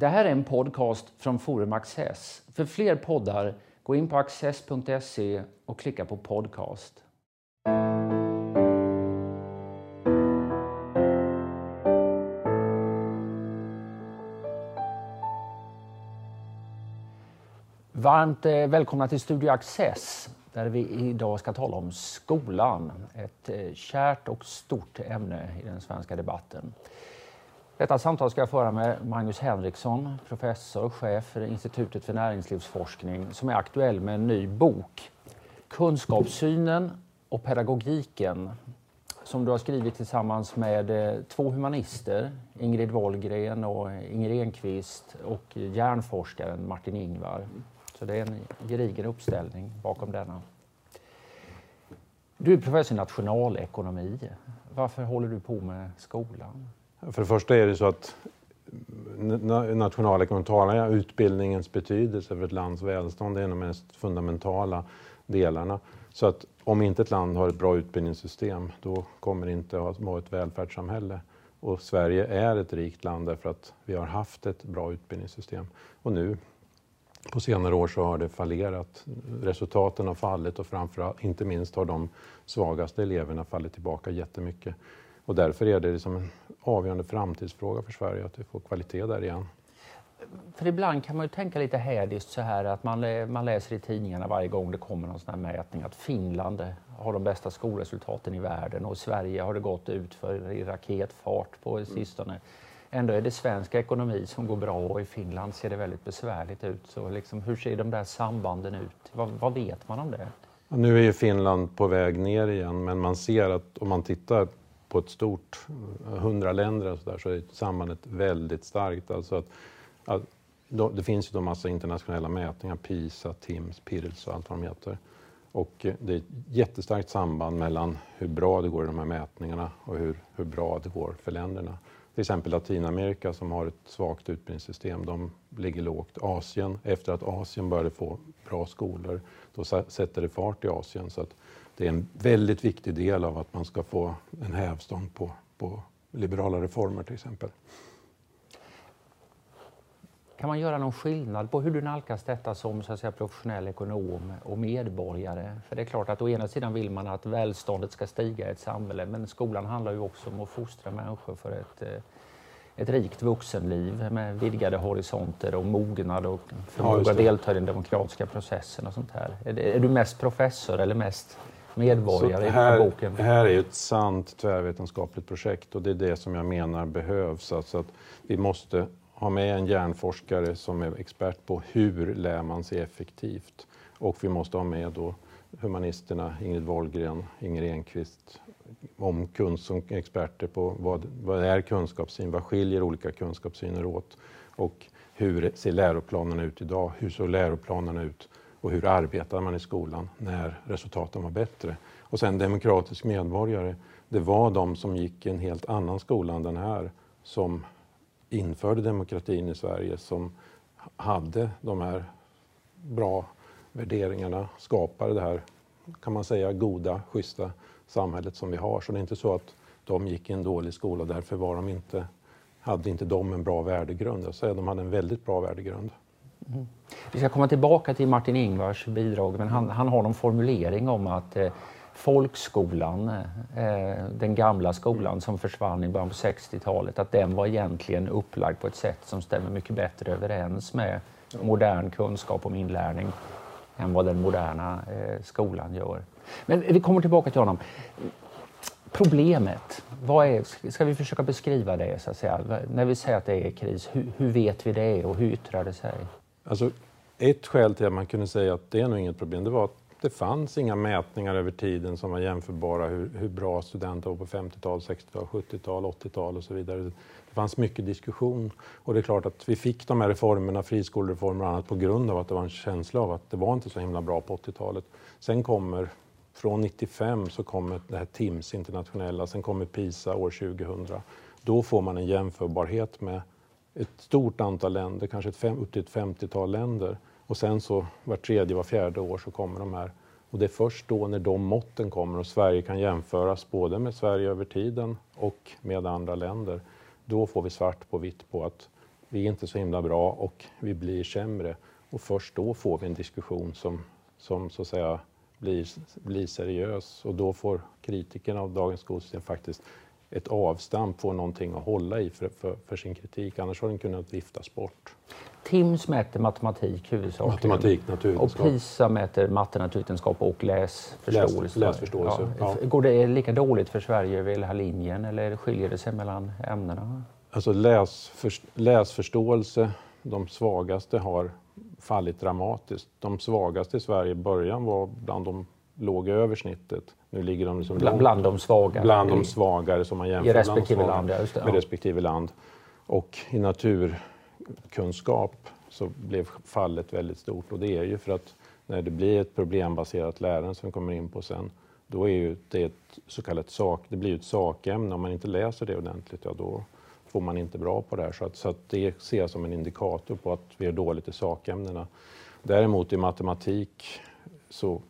Det här är en podcast från Forum Access. För fler poddar, gå in på access.se och klicka på podcast. Varmt eh, välkomna till Studio Access där vi idag ska tala om skolan. Ett eh, kärt och stort ämne i den svenska debatten. Detta samtal ska jag föra med Magnus Henriksson, professor och chef för Institutet för näringslivsforskning som är aktuell med en ny bok. Kunskapssynen och pedagogiken som du har skrivit tillsammans med eh, två humanister, Ingrid Wollgren och Inger Enqvist och hjärnforskaren Martin Ingvar. Så det är en gedigen uppställning bakom denna. Du är professor i nationalekonomi. Varför håller du på med skolan? För det första är det så att nationalekonomin talar utbildningens betydelse för ett lands välstånd. Det är en av de mest fundamentala delarna. Så att om inte ett land har ett bra utbildningssystem, då kommer det inte att vara ett välfärdssamhälle. Och Sverige är ett rikt land därför att vi har haft ett bra utbildningssystem. Och nu på senare år så har det fallerat. Resultaten har fallit och framförallt, inte minst har de svagaste eleverna fallit tillbaka jättemycket. Och därför är det liksom en avgörande framtidsfråga för Sverige att vi får kvalitet där igen. För ibland kan man ju tänka lite hädiskt så här att man, man läser i tidningarna varje gång det kommer någon sån här mätning att Finland har de bästa skolresultaten i världen och Sverige har det gått ut för i raketfart på sistone. Mm. Ändå är det svensk ekonomi som går bra och i Finland ser det väldigt besvärligt ut. Så liksom, hur ser de där sambanden ut? Vad, vad vet man om det? Nu är ju Finland på väg ner igen men man ser att om man tittar på ett stort, eh, hundra länder och så, där, så är sambandet väldigt starkt. Alltså att, att, då, det finns ju då massa internationella mätningar, PISA, TIMSS, PIRLS och allt vad de heter. Och eh, det är ett jättestarkt samband mellan hur bra det går i de här mätningarna och hur, hur bra det går för länderna. Till exempel Latinamerika som har ett svagt utbildningssystem, de ligger lågt. Asien, efter att Asien började få bra skolor, då sätter det fart i Asien. Så att det är en väldigt viktig del av att man ska få en hävstång på, på liberala reformer till exempel. Kan man göra någon skillnad på hur du nalkas detta som så att säga, professionell ekonom och medborgare? För det är klart att å ena sidan vill man att välståndet ska stiga i ett samhälle men skolan handlar ju också om att fostra människor för ett, eh, ett rikt vuxenliv med vidgade horisonter och mognad och förmåga ja, att delta i den demokratiska processen och sånt här. Är, är du mest professor eller mest medborgare här, i boken? Det här är ett sant tvärvetenskapligt projekt och det är det som jag menar behövs. Alltså att vi måste ha med en hjärnforskare som är expert på hur lär man sig effektivt. Och vi måste ha med då humanisterna Ingrid Wollgren, Inger Enqvist om kunst, som experter på vad, vad är kunskapssyn, vad skiljer olika kunskapssyner åt och hur ser läroplanerna ut idag, hur såg läroplanerna ut och hur arbetade man i skolan när resultaten var bättre. Och sen demokratisk medborgare, det var de som gick i en helt annan skola än den här som införde demokratin i Sverige som hade de här bra värderingarna, skapade det här, kan man säga, goda, schyssta samhället som vi har. Så det är inte så att de gick i en dålig skola och därför var de inte, hade inte de en bra värdegrund. Jag säger att de hade en väldigt bra värdegrund. Mm. Vi ska komma tillbaka till Martin Ingvars bidrag, men han, han har någon formulering om att eh, folkskolan, eh, eh den gamla skolan som försvann i början på 60-talet, att den var egentligen upplagd på ett sätt som stämmer mycket bättre överens med modern kunskap om inlärning än vad den moderna eh, skolan gör. Men vi kommer tillbaka till honom. Problemet, vad är, ska vi försöka beskriva det så att säga? När vi säger att det är kris, hur, hur vet vi det och hur yttrar det sig? Alltså, ett skäl till att man kunde säga att det är nog inget problem, det var att det fanns inga mätningar över tiden som var jämförbara hur, hur bra studenter var på 50-tal, 60-tal, 70-tal, 80-tal och så vidare. Det fanns mycket diskussion och det är klart att vi fick de här reformerna, friskolereformer och annat på grund av att det var en känsla av att det var inte så himla bra på 80-talet. Sen kommer, från 95 så kommer det här TIMS internationella, sen kommer PISA år 2000. Då får man en jämförbarhet med ett stort antal länder, kanske ett fem, upp till ett 50-tal länder och sen så var tredje, var fjärde år så kommer de här. Och det är först då när de måtten kommer och Sverige kan jämföras både med Sverige över tiden och med andra länder. Då får vi svart på vitt på att vi är inte så himla bra och vi blir sämre. Och först då får vi en diskussion som, som så att säga blir, blir seriös och då får kritikerna av dagens skolsystem faktiskt ett avstamp, får någonting att hålla i för, för, för, sin kritik. Annars har den kunnat viftas bort. TIMS mäter matematik huvudsakligen. Matematik, naturvetenskap. Och PISA mäter matte, naturvetenskap och läsförståelse. Läs, läsförståelse ja. Ja. Går det lika dåligt för Sverige över hela linjen eller skiljer det sig mellan ämnena? Alltså läsför, läsförståelse, de svagaste har fallit dramatiskt. De svagaste i Sverige i början var bland de låg över snittet. Nu ligger de liksom bland, bland de svagare? Bland de svagare som man jämför I respektive land, ja, med respektive land. Och i naturkunskap så blev fallet väldigt stort och det är ju för att när det blir ett problembaserat lärande som vi kommer in på sen, då är ju det ett så kallat sak, det blir ett sakämne. Om man inte läser det ordentligt, ja då får man inte bra på det här. Så, att, så att det ser jag som en indikator på att vi är dåligt i sakämnena. Däremot i matematik så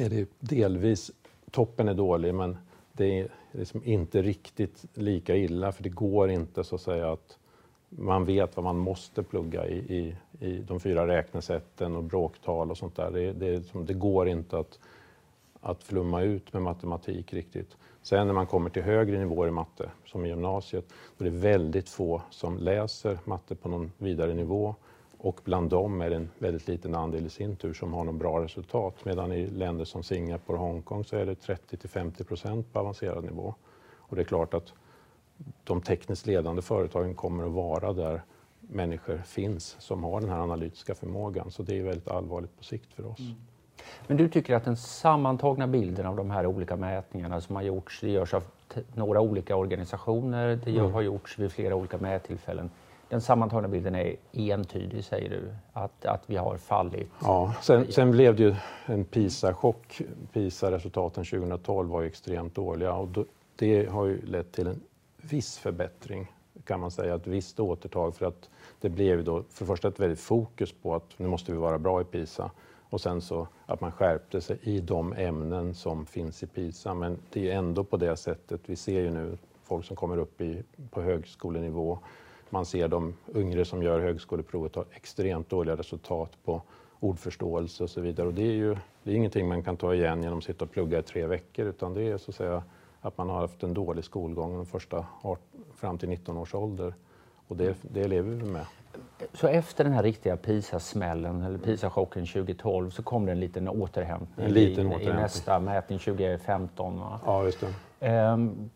är det delvis, toppen är dålig men det är liksom inte riktigt lika illa för det går inte så att säga att man vet vad man måste plugga i, i, i de fyra räknesätten och bråktal och sånt där. Det, det, det går inte att, att flumma ut med matematik riktigt. Sen när man kommer till högre nivåer i matte, som i gymnasiet, då är det väldigt få som läser matte på någon vidare nivå och bland dem är det en väldigt liten andel i sin tur som har någon bra resultat. Medan i länder som Singapore och Hongkong så är det 30 till 50 procent på avancerad nivå. Och det är klart att de tekniskt ledande företagen kommer att vara där människor finns som har den här analytiska förmågan. Så det är väldigt allvarligt på sikt för oss. Mm. Men du tycker att den sammantagna bilden av de här olika mätningarna som har gjorts, det görs av några olika organisationer, det mm. har gjorts vid flera olika mättillfällen. Den sammantagna bilden är entydig, säger du, att, att vi har fallit. Ja, sen, sen blev det ju en PISA-chock. PISA-resultaten 2012 var ju extremt dåliga och då, det har ju lett till en viss förbättring, kan man säga, ett visst återtag för att det blev då för det första ett väldigt fokus på att nu måste vi vara bra i PISA och sen så att man skärpte sig i de ämnen som finns i PISA. Men det är ändå på det sättet, vi ser ju nu folk som kommer upp i, på högskolenivå. Man ser de yngre som gör högskoleprovet har extremt dåliga resultat på ordförståelse och så vidare. Och det är ju det är ingenting man kan ta igen genom att sitta och plugga i tre veckor utan det är så att säga att man har haft en dålig skolgång de första fram till 19 års ålder. Och det, det lever vi med. Så efter den här riktiga PISA-smällen, eller PISA-chocken 2012, så kom det en liten återhämtning, en liten i, återhämtning. i nästa mätning 2015. Va? Ja, just det. Um,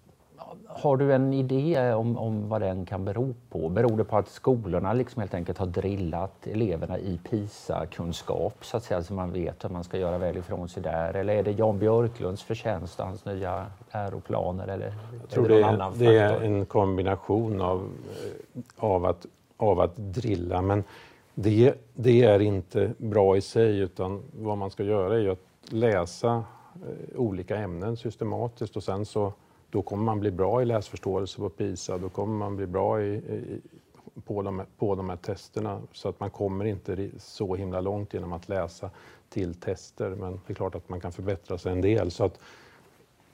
har du en idé om, om vad den kan bero på? Beror det på att skolorna liksom helt enkelt har drillat eleverna i PISA-kunskap så att säga, så man vet hur man ska göra väl ifrån sig där? Eller är det Jan Björklunds förtjänst och hans nya läroplaner? Eller Jag tror det, är, det är en kombination av, eh, av att av att drilla. Men det, det, är inte bra i sig utan vad man ska göra är att läsa eh, olika ämnen systematiskt och sen så då kommer man bli bra i läsförståelse på PISA, då kommer man bli bra i, i, på, de, på de här testerna så att man kommer inte så himla långt genom att läsa till tester. Men det är klart att man kan förbättra sig en del. Så att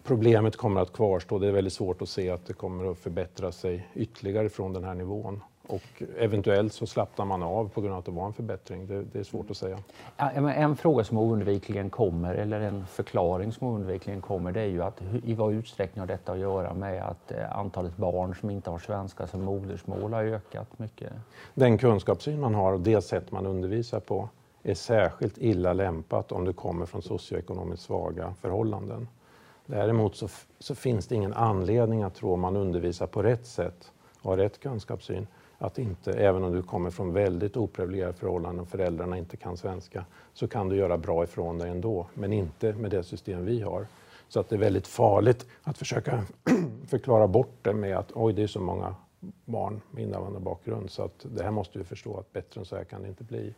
problemet kommer att kvarstå. Det är väldigt svårt att se att det kommer att förbättra sig ytterligare från den här nivån. Och eventuellt så slappnar man av på grund av att det var en förbättring. Det, det är svårt att säga. en fråga som oundvikligen kommer, eller en förklaring som oundvikligen kommer, det är ju att i vad utsträckning har detta att göra med att eh, antalet barn som inte har svenska som modersmål har ökat mycket? Den kunskapssyn man har och det sätt man undervisar på är särskilt illa lämpat om du kommer från socioekonomiskt svaga förhållanden. Däremot så, så finns det ingen anledning att tro om man undervisar på rätt sätt och har rätt kunskapssyn att inte, även om du kommer från väldigt oprivilegierade förhållanden och föräldrarna inte kan svenska, så kan du göra bra ifrån dig ändå, men inte med det system vi har. Så att det är väldigt farligt att försöka förklara bort det med att oj, det är så många barn med invandrarbakgrund så att det här måste vi förstå att bättre än så här kan det inte bli.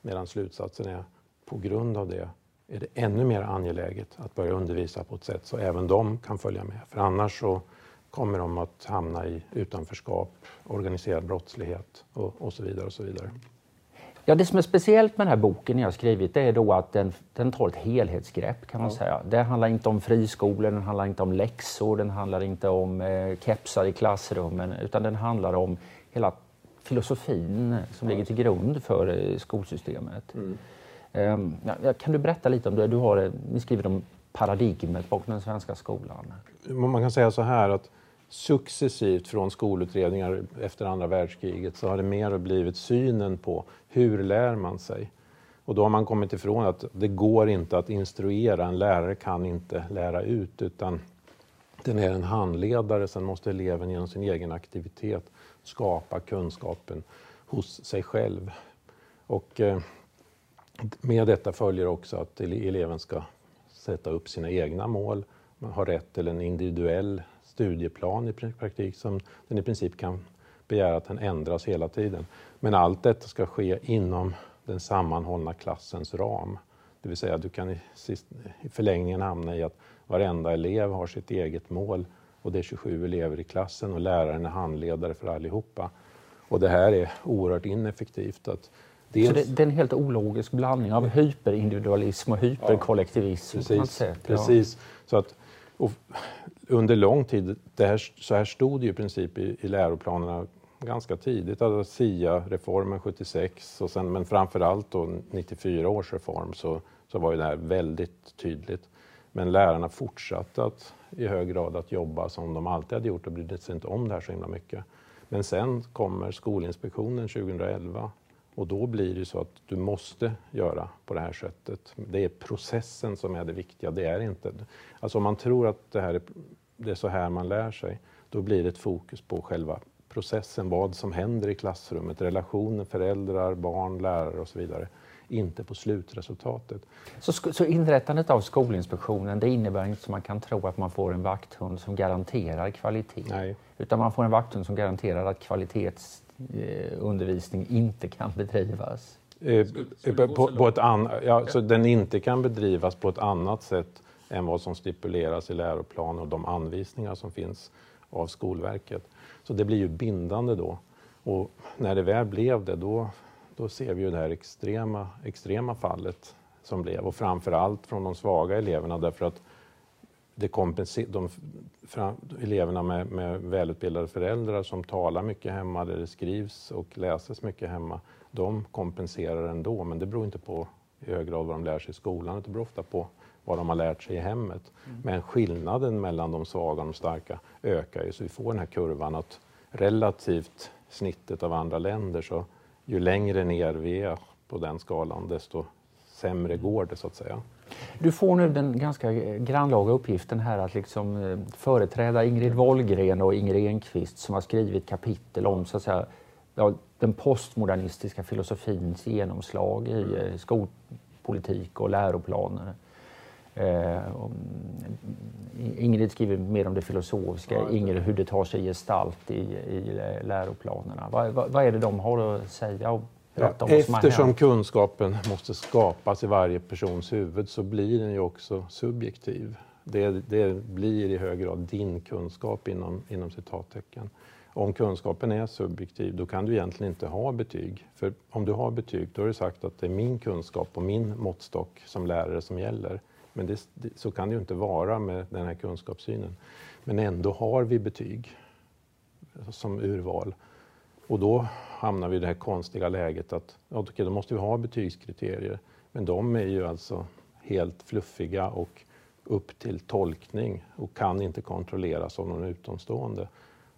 Medan slutsatsen är på grund av det är det ännu mer angeläget att börja undervisa på ett sätt så även de kan följa med. För annars så kommer de att hamna i utanförskap, organiserad brottslighet och, och, så vidare. och så vidare. Ja, det som är speciellt med den här boken jag har skrivit det är då att den, den tar ett helhetsgrepp kan man ja. säga. Det handlar inte om friskolor, den handlar inte om läxor, den handlar inte om eh, kepsar i klassrummen utan den handlar om hela filosofin som ligger till grund för eh, skolsystemet. Mm. Um, ja, kan du berätta lite om det? Du har, eh, ni skriver om paradigmet bakom den svenska skolan. Man kan säga så här att successivt från skolutredningar efter andra världskriget så har det mer blivit synen på hur lär man sig. Och då har man kommit ifrån att det går inte att instruera, en lärare kan inte lära ut utan den är en handledare, sen måste eleven genom sin egen aktivitet skapa kunskapen hos sig själv. Och eh, med detta följer också att eleven ska sätta upp sina egna mål, man har rätt till en individuell studieplan i praktik som den i princip kan begära att den ändras hela tiden. Men allt detta ska ske inom den sammanhållna klassens ram. Det vill säga du kan i, förlängningen hamna i att varenda elev har sitt eget mål och det är 27 elever i klassen och läraren är handledare för allihopa. Och det här är oerhört ineffektivt. Att dels... Så det, det, är en helt ologisk blandning av hyperindividualism och hyperkollektivism? Ja, precis. Precis. Ja. Så att, under lång tid, det här, så här stod det ju i princip i, i läroplanerna ganska tidigt, alltså SIA-reformen 76 och sen, men framförallt då 94 års reform så, så var ju det här väldigt tydligt. Men lärarna fortsatte att, i hög grad att jobba som de alltid hade gjort och brydde sig inte om det här så himla mycket. Men sen kommer Skolinspektionen 2011 och då blir det så att du måste göra på det här sättet. Det är processen som är det viktiga, det är inte... Alltså om man tror att det, här är, det är så här man lär sig, då blir det ett fokus på själva processen, vad som händer i klassrummet, relationer, föräldrar, barn, lärare och så vidare. Inte på slutresultatet. Så, så inrättandet av Skolinspektionen, det innebär inte som man kan tro att man får en vakthund som garanterar kvalitet? Nej. Utan man får en vakthund som garanterar att kvalitetsundervisning eh, inte kan bedrivas? Eh, på, på, ett an, ja, så den inte kan bedrivas på ett annat sätt än vad som stipuleras i läroplan och de anvisningar som finns av Skolverket. Så det blir ju bindande då. Och när det väl blev det, då, då ser vi ju det här extrema, extrema fallet som blev. Och framför allt från de svaga eleverna därför att det kompenser- de, fram, eleverna med, med välutbildade föräldrar som talar mycket hemma, där det skrivs och läses mycket hemma, de kompenserar ändå. Men det beror inte på i hög grad vad de lär sig i skolan, det beror ofta på vad de har lärt sig i hemmet. Mm. Men skillnaden mellan de svaga och de starka ökar ju, så vi får den här kurvan att relativt snittet av andra länder, så ju längre ner vi är på den skalan, desto sämre mm. går det så att säga. Du får nu den ganska grannlaga uppgiften här att liksom eh, företräda Ingrid Wollgren och Inger Enqvist som har skrivit kapitel om så att säga, ja, den postmodernistiska filosofins genomslag i eh, skolpolitik och läroplaner. Eh, Ingrid skriver mer om det filosofiska, ja, Ingrid hur det tar sig gestalt i, i läroplanerna. Vad, vad, vad, är det de har att säga ja, Eftersom kunskapen måste skapas i varje persons huvud så blir den ju också subjektiv. Det, det blir i hög grad din kunskap inom, inom citattecken. Om kunskapen är subjektiv, då kan du egentligen inte ha betyg. För om du har betyg, då har du sagt att det är min kunskap och min måttstock som lärare som gäller. Men det, så kan det ju inte vara med den här kunskapssynen. Men ändå har vi betyg som urval. Och då hamnar vi i det här konstiga läget att okay, då måste vi ha betygskriterier. Men de är ju alltså helt fluffiga och upp till tolkning och kan inte kontrolleras av någon utomstående.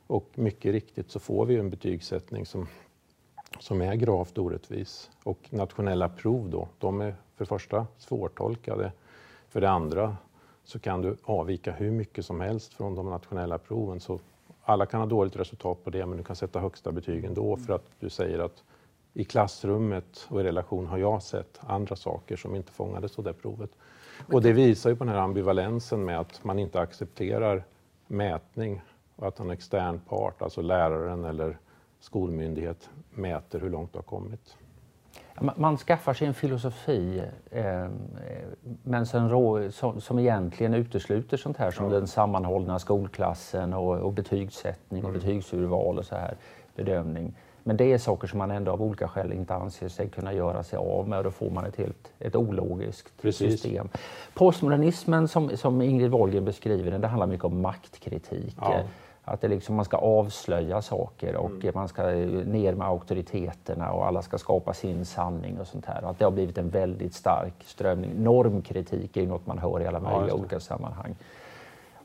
Och mycket riktigt så får vi en betygssättning som, som är gravt orättvis. Och nationella prov då, de är för det första svårtolkade för det andra så kan du avvika hur mycket som helst från de nationella proven. Så alla kan ha dåligt resultat på det, men du kan sätta högsta betyg ändå för att du säger att i klassrummet och i relation har jag sett andra saker som inte fångades av det provet. Och det visar ju på den här ambivalensen med att man inte accepterar mätning och att en extern part, alltså läraren eller skolmyndighet, mäter hur långt du har kommit. Man skaffar sig en filosofi eh, men sen rå, som, som egentligen utesluter sånt här som ja. den sammanhållna skolklassen och, och betygssättning och mm. betygsurval och så här, bedömning. Men det är saker som man ändå av olika skäl inte anser sig kunna göra sig av med och då får man ett helt ett ologiskt Precis. system. Postmodernismen som, som Ingrid Wollgren beskriver den, det handlar mycket om maktkritik. Ja. Att det liksom, man ska avslöja saker och mm. man ska ner med auktoriteterna och alla ska skapa sin sanning och sånt här. Och att det har blivit en väldigt stark strömning. Normkritik är ju något man hör i alla möjliga ja, olika sammanhang.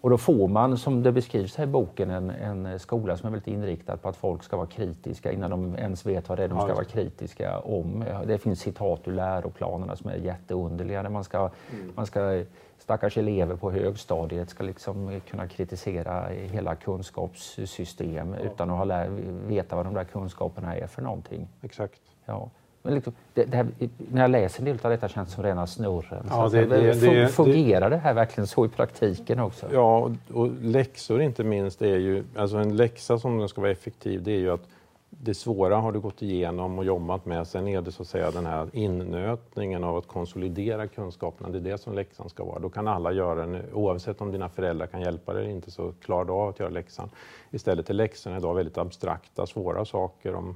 Och då får man, som det beskrivs här i boken, en, en, skola som är väldigt inriktad på att folk ska vara kritiska innan de ens vet vad det är de ska vara kritiska om. Det finns citat ur läroplanerna som är jätteunderliga. Man ska, mm. man ska, stackars elever på högstadiet ska liksom kunna kritisera hela kunskapssystem ja. utan att ha lär, veta vad de där kunskaperna är för någonting. Exakt. Ja. Men liksom, det, det här, när jag läser en del av detta känns det som rena snurren. Ja, det, det, fungerar det här verkligen så i praktiken också? Ja, och, läxor inte minst är ju, alltså en läxa som ska vara effektiv det är ju att det svåra har du gått igenom och jobbat med. Sen är det så att säga den här innötningen av att konsolidera kunskaperna. Det är det som läxan ska vara. Då kan alla göra den, oavsett om dina föräldrar kan hjälpa dig eller inte, så klarar du av att göra läxan. Istället är läxorna idag väldigt abstrakta, svåra saker om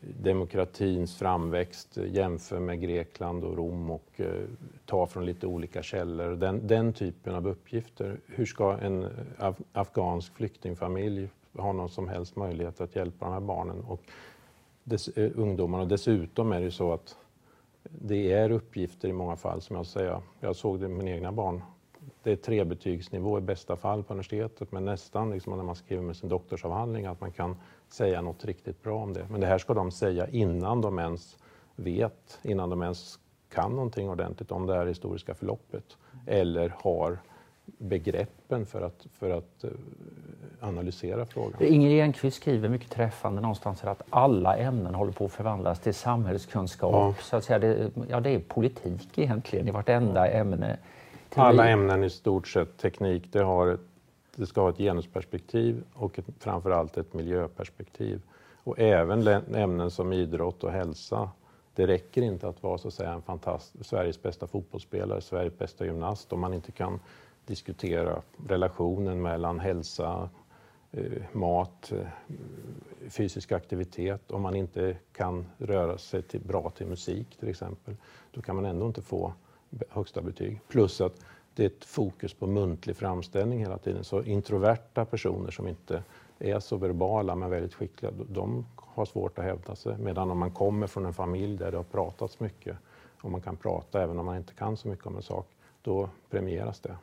demokratins framväxt, jämför med Grekland och Rom och eh, ta från lite olika källor. Den, den typen av uppgifter. Hur ska en eh, af afghansk flyktingfamilj ha någon som helst möjlighet att hjälpa de här barnen och dess, eh, ungdomarna? Dessutom är det ju så att det är uppgifter i många fall, som jag säger. Jag såg det med mina egna barn. Det är trebetygsnivå i bästa fall på universitetet, men nästan liksom när man skriver med sin doktorsavhandling att man kan säga något riktigt bra om det. Men det här ska de säga innan de ens vet, innan de ens kan någonting ordentligt om det här historiska förloppet eller har begreppen för att, för att uh, analysera frågan. Inger Enqvist skriver mycket träffande någonstans att alla ämnen håller på att förvandlas till samhällskunskap. Ja. Så att säga, det, ja, det är politik egentligen i vartenda ämne. Alla ämnen i stort sett, teknik, det har ett det ska ha ett genusperspektiv och ett, framförallt ett miljöperspektiv. Och även ämnen som idrott och hälsa. Det räcker inte att vara så att säga, en fantast Sveriges bästa fotbollsspelare, Sveriges bästa gymnast om man inte kan diskutera relationen mellan hälsa, eh, mat, eh, fysisk aktivitet. Om man inte kan röra sig till, bra till musik till exempel, då kan man ändå inte få högsta betyg. Plus att det är ett fokus på muntlig framställning hela tiden. Så introverta personer som inte är så verbala men väldigt skickliga, de har svårt att hävda sig. Medan om man kommer från en familj där det har pratats mycket och man kan prata även om man inte kan så mycket om en sak, då premieras det.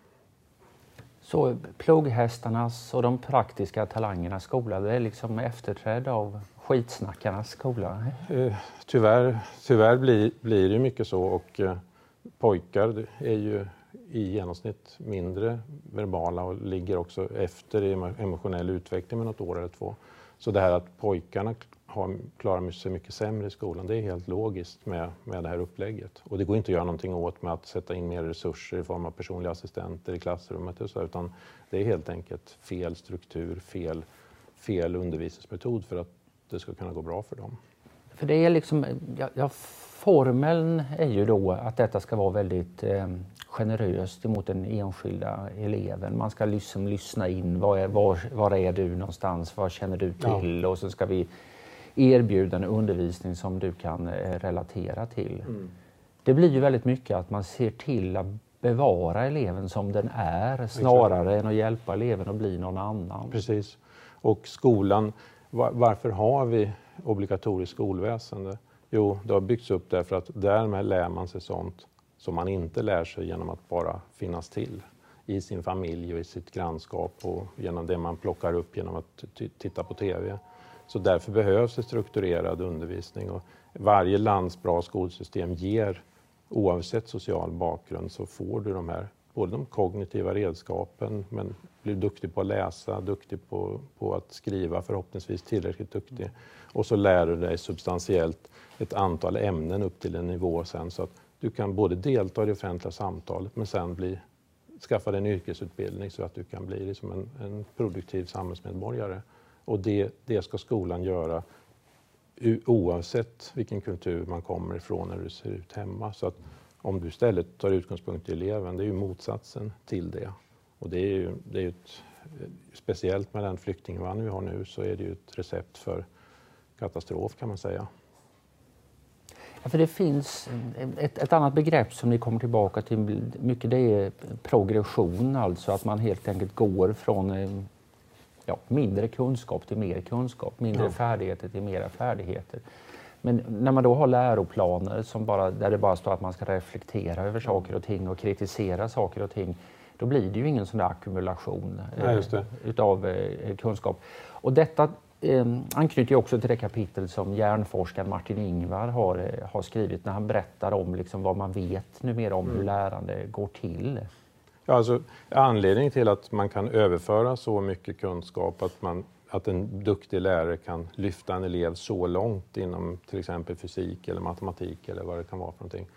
Så plugghästarnas och de praktiska talangernas skola, det är liksom efterträdd av skitsnackarnas skola? Eh, tyvärr, tyvärr blir, blir det mycket så och eh, pojkar är ju i genomsnitt mindre verbala och ligger också efter i emotionell utveckling med något år eller två. Så det här att pojkarna har, klarar sig mycket sämre i skolan, det är helt logiskt med, med det här upplägget. Och det går inte att göra någonting åt med att sätta in mer resurser i form av personliga assistenter i klassrummet, och så, utan det är helt enkelt fel struktur, fel, fel undervisningsmetod för att det ska kunna gå bra för dem. För det är liksom, ja, ja formeln är ju då att detta ska vara väldigt eh, generöst emot den enskilda eleven. Man ska liksom lyssna in. Var är, var, var är du någonstans? Vad känner du till? Ja. Och så ska vi erbjuda en undervisning som du kan eh, relatera till. Mm. Det blir ju väldigt mycket att man ser till att bevara eleven som den är snarare Exakt. än att hjälpa eleven att bli någon annan. Precis. Och skolan, varför har vi obligatoriskt skolväsende? Jo, det har byggts upp därför att därmed lär man sig sånt som man inte lär sig genom att bara finnas till i sin familj och i sitt grannskap och genom det man plockar upp genom att titta på TV. Så därför behövs det strukturerad undervisning och varje lands bra skolsystem ger, oavsett social bakgrund, så får du de här både de kognitiva redskapen, men blir duktig på att läsa, duktig på, på att skriva, förhoppningsvis tillräckligt duktig. Och så lär du dig substantiellt ett antal ämnen upp till en nivå sen så att du kan både delta i det offentliga samtalet men sen bli, skaffa dig en yrkesutbildning så att du kan bli liksom en, en produktiv samhällsmedborgare. Och det, det ska skolan göra oavsett vilken kultur man kommer ifrån eller hur det ser ut hemma. Så att om du istället tar utgångspunkt i eleven, det är ju motsatsen till det. Och det är ju, det är ju ett, speciellt med den flyktinginvandring vi har nu så är det ju ett recept för katastrof kan man säga. Ja, för det finns ett, ett, annat begrepp som ni kommer tillbaka till mycket, det är progression, alltså att man helt enkelt går från eh, ja, mindre kunskap till mer kunskap, mindre ja. färdigheter till mera färdigheter. Men när man då har läroplaner som bara, där det bara står att man ska reflektera över saker och ting och kritisera saker och ting, då blir det ju ingen sån där ackumulation eh, utav eh, kunskap. Och detta eh, anknyter också till det kapitel som hjärnforskaren Martin Ingvar har, eh, har skrivit när han berättar om liksom vad man vet numera om mm. hur lärande går till. Ja, alltså, anledningen till att man kan överföra så mycket kunskap att, man, att en duktig lärare kan lyfta en elev så långt inom till exempel fysik eller matematik eller vad det kan vara för någonting.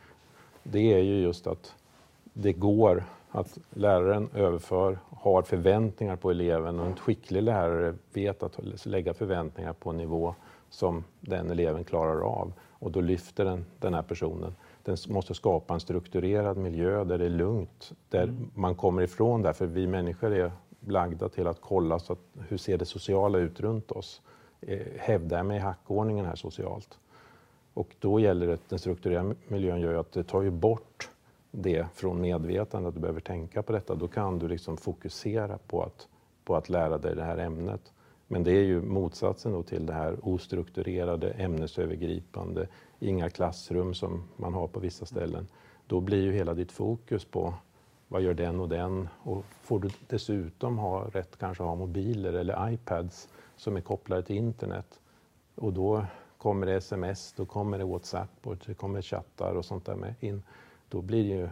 Det är ju just att det går att läraren överför, har förväntningar på eleven och en skicklig lärare vet att lägga förväntningar på en nivå som den eleven klarar av och då lyfter den, den här personen. Den måste skapa en strukturerad miljö där det är lugnt, där mm. man kommer ifrån det, för vi människor är lagda till att kolla så att, hur ser det sociala ut runt oss. Eh, hävdar jag mig i hackordningen här socialt? Och då gäller det, den strukturerade miljön gör ju att det tar ju bort det från medvetandet, att du behöver tänka på detta, då kan du liksom fokusera på att, på att lära dig det här ämnet. Men det är ju motsatsen då till det här ostrukturerade, ämnesövergripande, inga klassrum som man har på vissa ställen. Då blir ju hela ditt fokus på vad gör den och den? Och får du dessutom ha rätt kanske ha mobiler eller iPads som är kopplade till internet och då kommer det sms, då kommer det WhatsApp och det kommer chattar och sånt där med in då blir det ju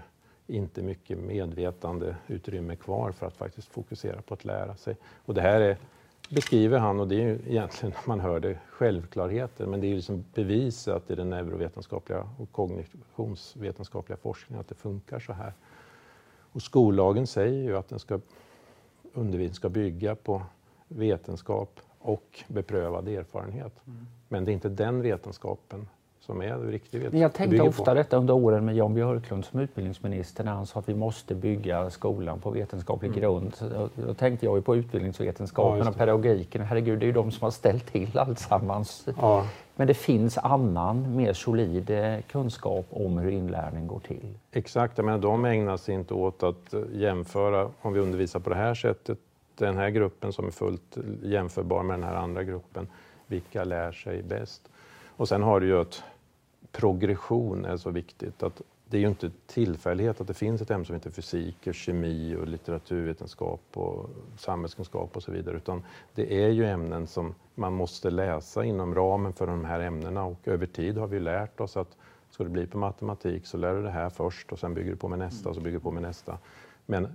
inte mycket medvetande utrymme kvar för att faktiskt fokusera på att lära sig. Och det här är, beskriver han, och det är ju egentligen när man hör det självklarheter, men det är ju liksom bevisat i den neurovetenskapliga och kognitionsvetenskapliga forskningen att det funkar så här. Och skollagen säger ju att den ska, undervisningen ska bygga på vetenskap och beprövad erfarenhet. Mm. Men det är inte den vetenskapen som är riktig vetenskap. Jag tänkte ofta på. detta under åren med Jan Björklund som utbildningsminister när han sa att vi måste bygga skolan på vetenskaplig mm. grund. Då, tänkte jag ju på utbildningsvetenskapen ja, och pedagogiken. Herregud, det är ju de som har ställt till alltsammans. Ja. Men det finns annan, mer solid eh, kunskap om hur inlärning går till. Exakt, men de ägnar sig inte åt att eh, jämföra, om vi undervisar på det här sättet, den här gruppen som är fullt jämförbar med den här andra gruppen. Vilka lär sig bäst? Och sen har du ju att progression är så viktigt. Att det är ju inte tillfällighet att det finns ett ämne som heter fysik, och kemi, och litteraturvetenskap och samhällskunskap och så vidare. Utan det är ju ämnen som man måste läsa inom ramen för de här ämnena och över tid har vi lärt oss att ska det bli på matematik så lär du det här först och sen bygger du på med nästa och så bygger du på med nästa. Men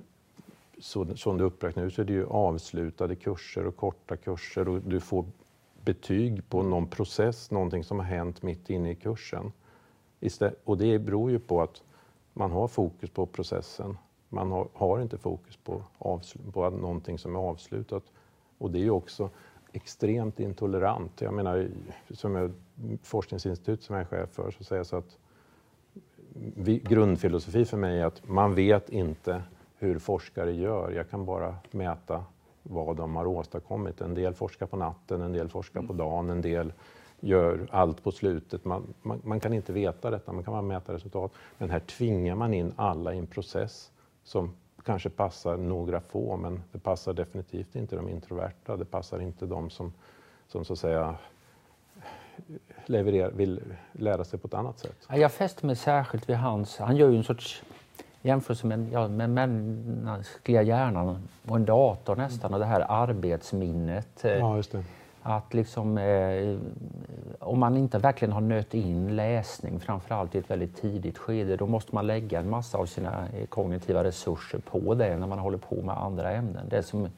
så, som du uppräknat nu så är det ju avslutade kurser och korta kurser och du får betyg på någon process, någonting som har hänt mitt inne i kursen. och det beror ju på att man har fokus på processen. Man har, har inte fokus på, på någonting som är avslutat. Och det är ju också extremt intolerant. Jag menar, som jag, forskningsinstitut som jag är chef för, så säger jag så att vi, grundfilosofi för mig är att man vet inte hur forskare gör. Jag kan bara mäta vad de har åstadkommit. En del forskar på natten, en del forskar på dagen, en del gör allt på slutet. Man, man, man, kan inte veta detta, man kan bara mäta resultat. Men här tvingar man in alla i en process som kanske passar några få, men det passar definitivt inte de introverta. Det passar inte de som, som så att säga levererar, vill lära sig på ett annat sätt. Jag fäster mig särskilt vid hans, han gör ju en sorts jämförelse med, ja, med mänskliga hjärnan och en dator nästan och det här arbetsminnet. Eh, ja, just det. Att liksom, eh, om man inte verkligen har nött in läsning, framförallt i ett väldigt tidigt skede, då måste man lägga en massa av sina eh, kognitiva resurser på det när man håller på med andra ämnen. Det som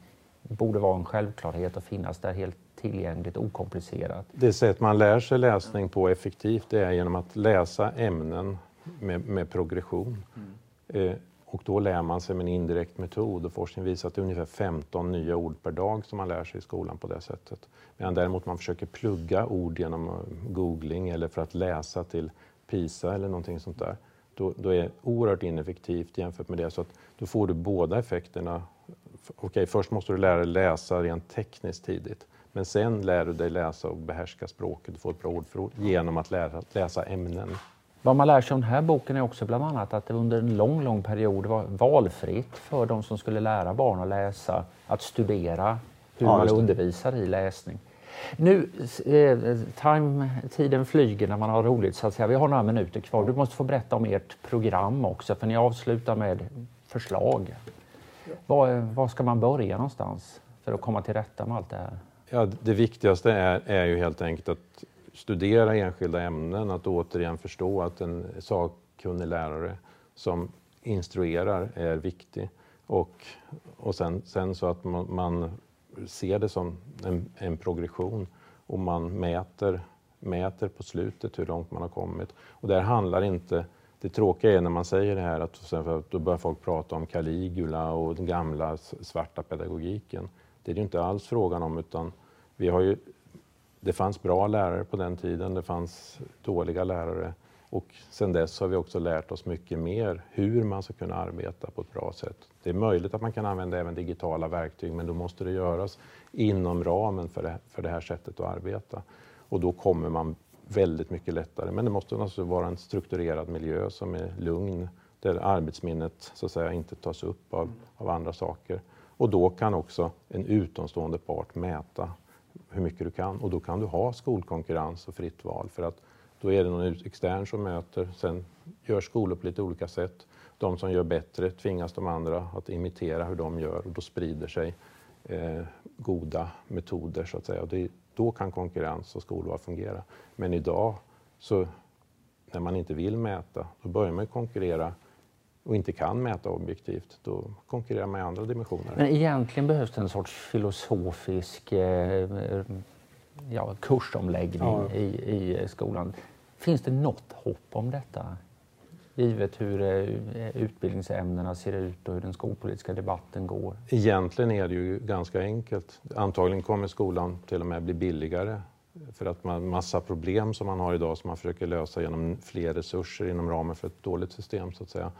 borde vara en självklarhet att finnas där helt tillgängligt, okomplicerat. Det sätt man lär sig läsning på effektivt det är genom att läsa ämnen med, med progression. Mm. Eh, och då lär man sig med en indirekt metod och forskning visar att det är ungefär 15 nya ord per dag som man lär sig i skolan på det sättet. Medan däremot man försöker plugga ord genom eh, googling eller för att läsa till PISA eller någonting sånt där. Då, då är det oerhört ineffektivt jämfört med det. Så att då får du båda effekterna. Okej, först måste du lära dig läsa rent tekniskt tidigt. Men sen lär du dig läsa och behärska språket, du får ett bra ordförråd genom att lära, läsa ämnen. Vad man lär sig av den här boken är också bland annat att det under en lång, lång period var valfritt för de som skulle lära barn att läsa, att studera hur ja, man undervisar i läsning. Nu, eh, time, tiden flyger när man har roligt så att säga. Vi har några minuter kvar. Du måste få berätta om ert program också för ni avslutar med förslag. Var, var ska man börja någonstans för att komma till rätta med allt det här? Ja, det viktigaste är, är ju helt enkelt att studera enskilda ämnen, att återigen förstå att en sakkunnig lärare som instruerar är viktig. Och, och sen, sen så att man, man ser det som en, en, progression och man mäter, mäter på slutet hur långt man har kommit. Och där handlar inte, det tråkiga är när man säger det här att då börjar folk prata om Caligula och den gamla svarta pedagogiken. Det är det inte alls frågan om utan vi har ju, det fanns bra lärare på den tiden, det fanns dåliga lärare och sen dess har vi också lärt oss mycket mer hur man ska kunna arbeta på ett bra sätt. Det är möjligt att man kan använda även digitala verktyg men då måste det göras inom ramen för det, för det här sättet att arbeta. Och då kommer man väldigt mycket lättare. Men det måste naturligtvis vara en strukturerad miljö som är lugn, där arbetsminnet så att säga, inte tas upp av, av andra saker. Och då kan också en utomstående part mäta hur mycket du kan och då kan du ha skolkonkurrens och fritt val för att då är det någon extern som möter, sen gör skolor på lite olika sätt. De som gör bättre tvingas de andra att imitera hur de gör och då sprider sig eh, goda metoder så att säga. Och det, då kan konkurrens och skolval fungera. Men idag så när man inte vill mäta, då börjar man konkurrera och inte kan mäta objektivt, då konkurrerar man i andra dimensioner. Men egentligen behövs det en sorts filosofisk eh, ja, kursomläggning ja. i, i skolan. Finns det något hopp om detta? Givet hur eh, utbildningsämnena ser ut och hur den skolpolitiska debatten går. Egentligen är det ju ganska enkelt. Antagligen kommer skolan till och med bli billigare för att man massa problem som man har idag som man försöker lösa genom fler resurser inom ramen för ett dåligt system så att säga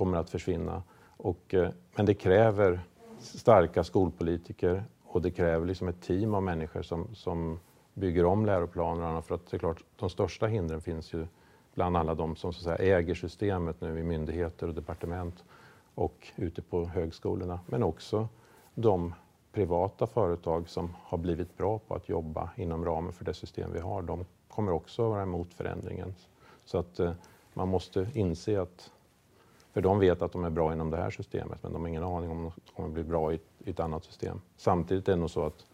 kommer att försvinna. Och, eh, men det kräver starka skolpolitiker och det kräver liksom ett team av människor som, som bygger om läroplanerna. För att det är klart, de största hindren finns ju bland alla de som så att säga, äger systemet nu i myndigheter och departement och ute på högskolorna. Men också de privata företag som har blivit bra på att jobba inom ramen för det system vi har. De kommer också vara emot förändringen. Så att eh, man måste inse att för de vet att de är bra inom det här systemet men de har ingen aning om de kommer bli bra i, i ett annat system. Samtidigt är det nog så att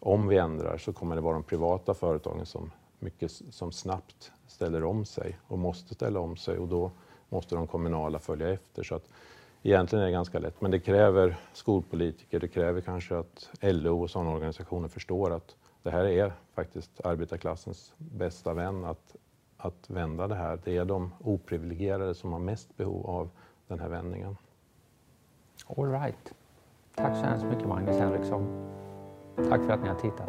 om vi ändrar så kommer det vara de privata företagen som, mycket, som snabbt ställer om sig och måste ställa om sig och då måste de kommunala följa efter. Så att egentligen är det ganska lätt, men det kräver skolpolitiker, det kräver kanske att LO och sådana organisationer förstår att det här är faktiskt arbetarklassens bästa vän att, att vända det här. Det är de oprivilegierade som har mest behov av den här vändningen. All right. Tack så hemskt mycket Magnus Henriksson. Tack för att ni har tittat.